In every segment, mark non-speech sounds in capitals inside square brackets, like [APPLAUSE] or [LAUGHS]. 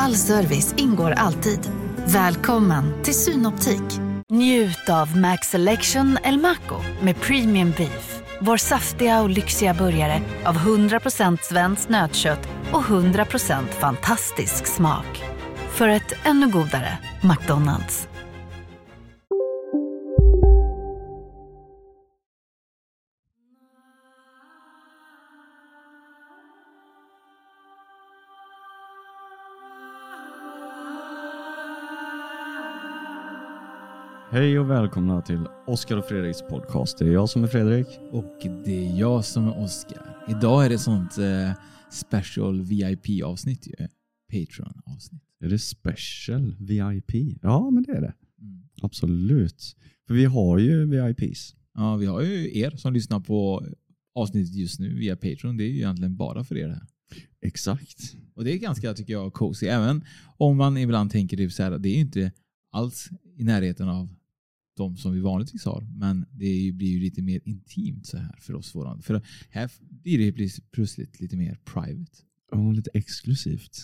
All service ingår alltid. Välkommen till Synoptik. Njut av Max Selection El Maco med Premium Beef. Vår saftiga och lyxiga burgare av 100% svenskt nötkött och 100% fantastisk smak. För ett ännu godare McDonalds. Hej och välkomna till Oskar och Fredriks podcast. Det är jag som är Fredrik. Och det är jag som är Oskar. Idag är det sånt eh, special VIP-avsnitt ju. Patreon-avsnitt. Är det special VIP? Ja, men det är det. Mm. Absolut. För vi har ju VIPs. Ja, vi har ju er som lyssnar på avsnittet just nu via Patreon. Det är ju egentligen bara för er det här. Exakt. Och det är ganska, tycker jag, cozy. Även om man ibland tänker typ så här, det är inte alls i närheten av de som vi vanligtvis har. Men det blir ju lite mer intimt så här för oss. Våran. För här blir det plötsligt lite mer private. Ja, lite exklusivt.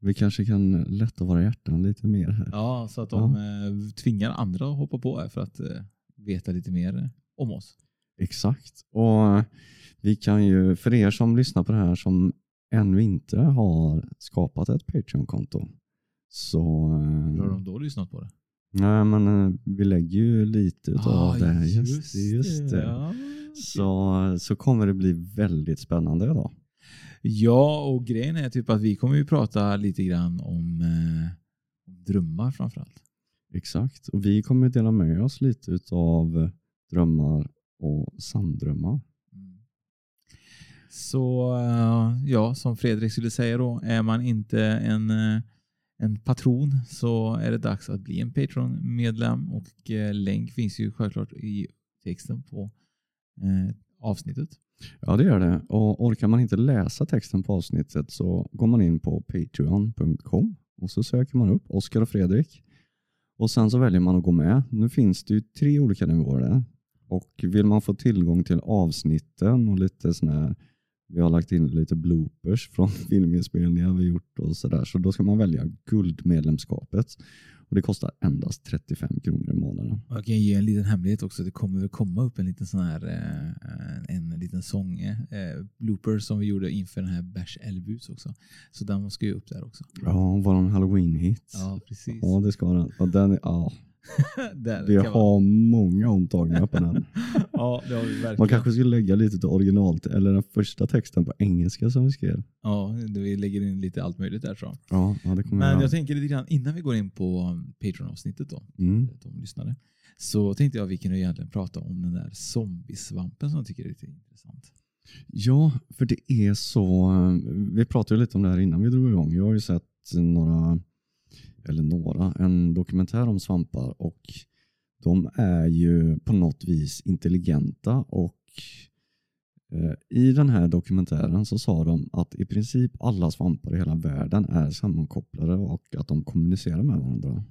Vi kanske kan lätta våra hjärtan lite mer här. Ja, så att de eh, tvingar andra att hoppa på här för att eh, veta lite mer eh, om oss. Exakt. Och vi kan ju, för er som lyssnar på det här som ännu inte har skapat ett Patreon-konto så... Hur har de då lyssnat på det? Nej, men eh, vi lägger ju lite Ah, det. Just, det, just det. Ja, Så, så kommer det bli väldigt spännande idag. ja, och grejen är typ att vi kommer ju prata lite grann om, eh, drömmar framförallt. Exakt. Och vi kommer dela med oss lite utav drömmar och sanddrömmar. Mm. Så eh, ja, som Fredrik skulle säga då, är man inte en, eh, en patron så är det dags att bli en Patreon-medlem och eh, länk finns ju självklart i texten på eh, avsnittet. Ja, det gör det. Och orkar man inte läsa texten på avsnittet så går man in på patreon.com och så söker man upp Oskar och Fredrik. Och sen så väljer man att gå med. Nu finns det ju tre olika nivåer där. Och vill man få tillgång till avsnitten och lite sån här, vi har lagt in lite bloopers från [LAUGHS] filminspelningar vi gjort och sådär, så då ska man välja guldmedlemskapet. Och det kostar endast 35 kronor i månaden. Jag kan ge en liten hemlighet också. Det kommer väl komma upp en liten sån här eh, en liten sång, eh, blooper som vi gjorde inför den här Bash Elbus också. Så den ska ju upp där också. Ja, våran halloween-hit. Ja, precis. Ja, det ska den. Och den ja, [LAUGHS] vi har många omtagningar på den. [LAUGHS] Ja, det har vi verkligen. Man kanske skulle lägga lite av originalt eller den första texten på engelska som vi skrev. Ja, vi lägger in lite allt möjligt där tror jag. Ja, ja det kommer Men jag jag tänker lite grann innan vi går in på um, Patreon-avsnittet då, mm. de lyssnade, så tänkte jag att vi kunde egentligen prata om den där zombiesvampen som jag tycker är lite intressant. Ja, för det är så. Vi pratade lite om det här innan vi drog igång. Jag har ju sett några, eller några, en dokumentär om svampar och de är ju på något vis intelligenta och eh, i den här dokumentären så sa de att i princip alla svampar i hela världen är sammankopplade och att de kommunicerar med varandra.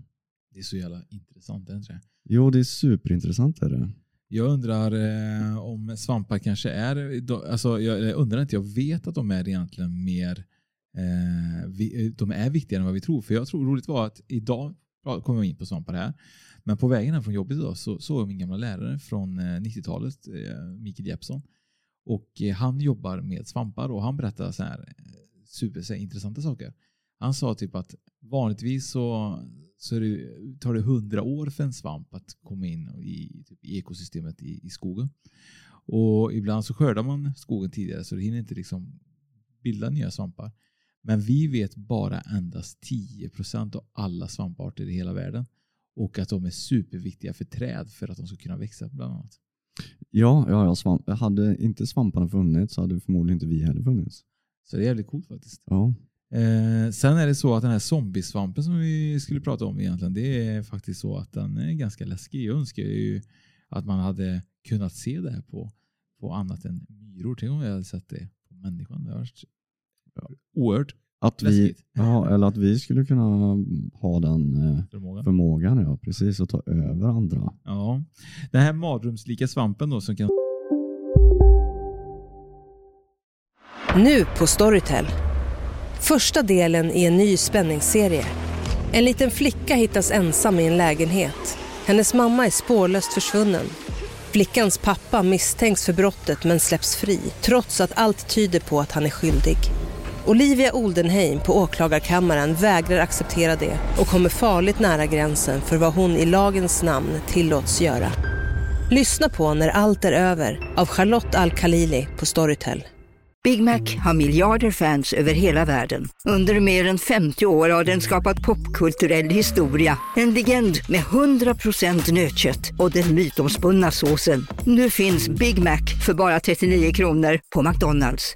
Det är så jävla intressant, är inte det? Jo, det är superintressant. Är det. Jag undrar eh, om svampar kanske är, alltså jag, jag undrar inte, jag vet att de är egentligen mer, eh, vi, de är viktigare än vad vi tror. För jag tror roligt var att idag ja, kommer vi in på svampar här, men på vägen hem från jobbet idag så såg jag min gamla lärare från eh, 90-talet, eh, Mikael Jeppsson. Och eh, han jobbar med svampar och han berättar så här superintressanta saker. Han sa typ att vanligtvis så, så det, tar det hundra år för en svamp att komma in i, typ, i ekosystemet i, i skogen. Och ibland så skördar man skogen tidigare så det hinner inte liksom bilda nya svampar. Men vi vet bara endast 10% av alla svamparter i hela världen. Och att de är superviktiga för träd för att de ska kunna växa bland annat. Ja, ja, ja svamp. hade inte svamparna funnits så hade förmodligen inte vi heller funnits. Så det är jävligt coolt faktiskt. Ja. Eh, sen är det så att den här zombiesvampen som vi skulle prata om egentligen, det är faktiskt så att den är ganska läskig. Jag önskar ju att man hade kunnat se det här på, på annat än myror. Tänk om vi hade sett det på människan. Det hade varit oerhört Att vi, ja, eller att vi skulle kunna ha den eh, Förmågan. förmågan, ja, precis, att ta över andra. Ja. Den här mardrömslika svampen då som kan Nu på Storytel. Första delen i en ny spänningsserie. En liten flicka hittas ensam i en lägenhet. Hennes mamma är spårlöst försvunnen. Flickans pappa misstänks för brottet men släpps fri trots att allt tyder på att han är skyldig. Olivia Oldenheim på åklagarkammaren vägrar acceptera det och kommer farligt nära gränsen för vad hon i lagens namn tillåts göra. Lyssna på När allt är över av Charlotte Al-Khalili på Storytel. Big Mac har miljarder fans över hela världen. Under mer än 50 år har den skapat popkulturell historia. En legend med 100% nötkött och den mytomspunna såsen. Nu finns Big Mac för bara 39 kronor på McDonalds.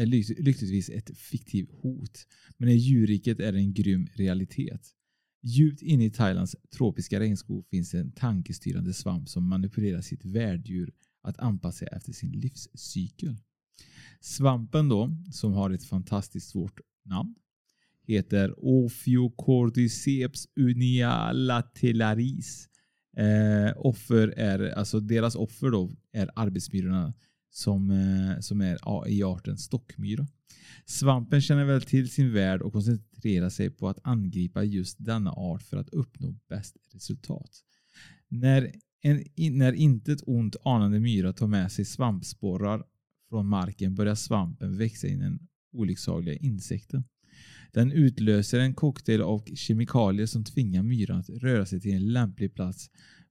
är ly- lyckligtvis ett fiktivt hot, men i djurriket är det en grym realitet. Djupt inne i Thailands tropiska regnskog finns en tankestyrande svamp som manipulerar sitt värddjur att anpassa sig efter sin livscykel. Svampen då, som har ett fantastiskt svårt namn, heter Ophiocordyceps unilatelaris. Eh, offer är, alltså deras offer då är arbetsmyrorna som, eh, som är i arten stockmyra. Svampen känner väl till sin värld och koncentrerar sig på att angripa just denna art för att uppnå bäst resultat. När, en, när intet ont anande myra tar med sig svampsporrar från marken börjar svampen växa in den olycksaliga insekten. Den utlöser en cocktail av kemikalier som tvingar myran att röra sig till en lämplig plats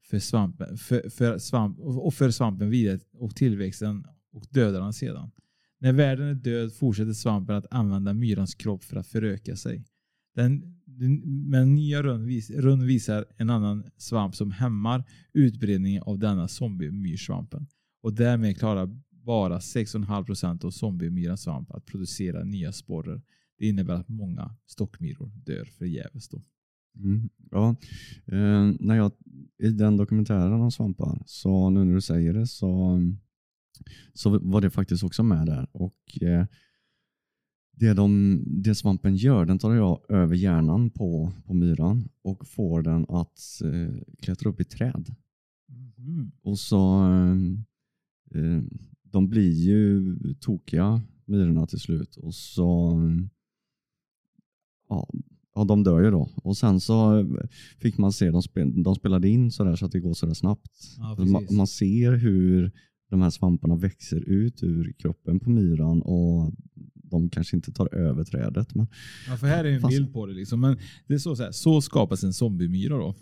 för svampen, för, för svamp, och för svampen vidare och tillväxten och dödar den sedan. När världen är död fortsätter svampen att använda myrans kropp för att föröka sig. Den, den, men nya rön, vis, rön visar en annan svamp som hämmar utbredningen av denna zombiemyrsvampen. Och därmed klarar bara 6,5% av zombiemyrans svamp att producera nya sporrer. Det innebär att många stockmyror dör förgäves. Då. Mm, ja. eh, när jag, I den dokumentären om svampar, så nu när du säger det, så, så var det faktiskt också med där. Och eh, det, de, det svampen gör, den tar jag över hjärnan på, på myran och får den att eh, klättra upp i träd. Mm. Och så eh, De blir ju tokiga, myrorna till slut. Och så ja, ja, de dör ju då. Och sen så fick man se, de, spel, de spelade in sådär så att det går sådär snabbt. Ja, man, man ser hur de här svamparna växer ut ur kroppen på myran och de kanske inte tar över trädet. Men, Ja, för här är en Fast- bild på det. Liksom. Men det är så, så, här, så skapas en zombiemyra. Då.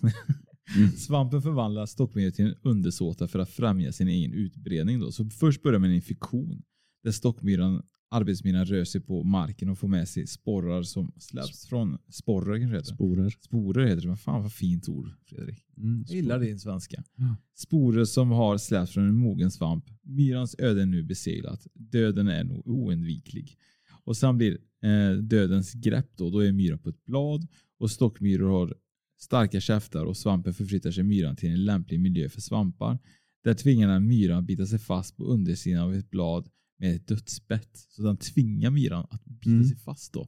Mm. [LAUGHS] Svampen förvandlar stockmyror till en undersåta för att främja sin egen utbredning. Då. Så först börjar med en infektion där stockmyran, arbetsmyran rör sig på marken och får med sig sporrar som släpps från sporrar. Kanske heter. sporer. Sporer heter det. Men fan vad fint ord Fredrik. Mm, Jag gillar din svenska. Ja. Sporer som har släppts från en mogen svamp. Myrans öde är nu beseglat. Döden är nog oundviklig. Och sen blir eh, dödens grepp då. Då är myran på ett blad och stockmyror har starka käftar och svampen förflyttar sig myran till en lämplig miljö för svampar. Där tvingar den myran bita sig fast på undersidan av ett blad med ett dödsbett. Så den tvingar myran att bita Mm. sig fast då.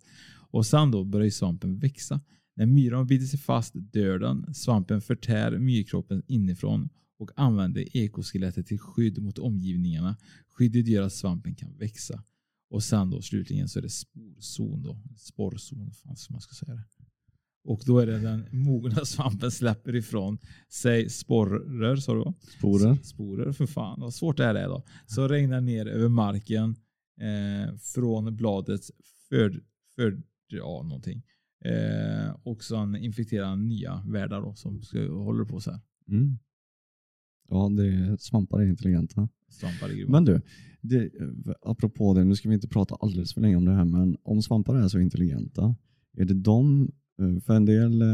Och sen då börjar svampen växa. När myran biter sig fast dör den. Svampen förtär myrkroppen inifrån och använder ekoskelettet till skydd mot omgivningarna. Skyddet gör att svampen kan växa. Och sen då slutligen så är det sporzon då. Sporrzon, fan som man ska säga det. Och då är det den mogna [LAUGHS] svampen släpper ifrån sig sporrer, sa du? Sporer. Sporer, för fan. Vad svårt det här är då. Så regnar ner över marken eh, från bladets för, för, ja, någonting. Eh, och sen infektera nya världar då, som ska, håller på så här. Mm. Ja, det är, svampar är intelligenta. Svampar är grymma. Men du, det, apropå det, nu ska vi inte prata alldeles för länge om det här, men om svampar är så intelligenta, är det de, eh, för en del eh,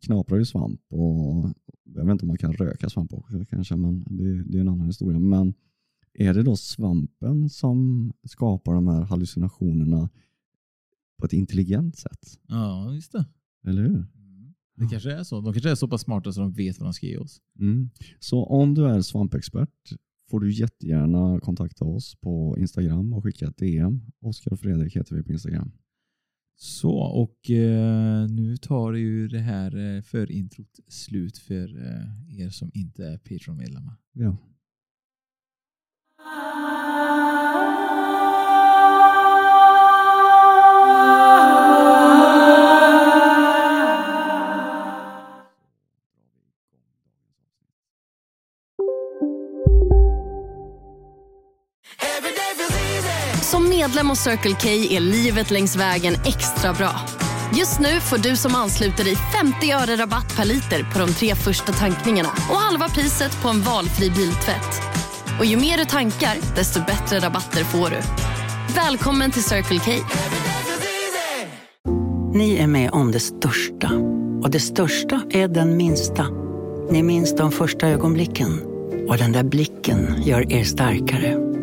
knaprar ju svamp och jag vet inte om man kan röka svamp också kanske, men det, det är en annan historia. Men är det då svampen som skapar de här hallucinationerna på ett intelligent sätt? Ja, just det. Eller hur? Det kanske är så. De kanske är så pass smarta så de vet vad de ska ge oss. Mm. Så om du är svampexpert får du jättegärna kontakta oss på Instagram och skicka ett DM. Oskar och Fredrik heter vi på Instagram. Så, och eh, nu tar ju det här eh, förintrot slut för eh, er som inte är Patreon-medlemmar. Ja. Som medlem hos Circle K är livet längs vägen extra bra. Just nu får du som ansluter dig 50 öre rabatt per liter på de tre första tankningarna och halva priset på en valfri biltvätt. Och ju mer du tankar, desto bättre rabatter får du. Välkommen till Circle K. Ni är med om det största. Och det största är den minsta. Ni minns de första ögonblicken. Och den där blicken gör er starkare.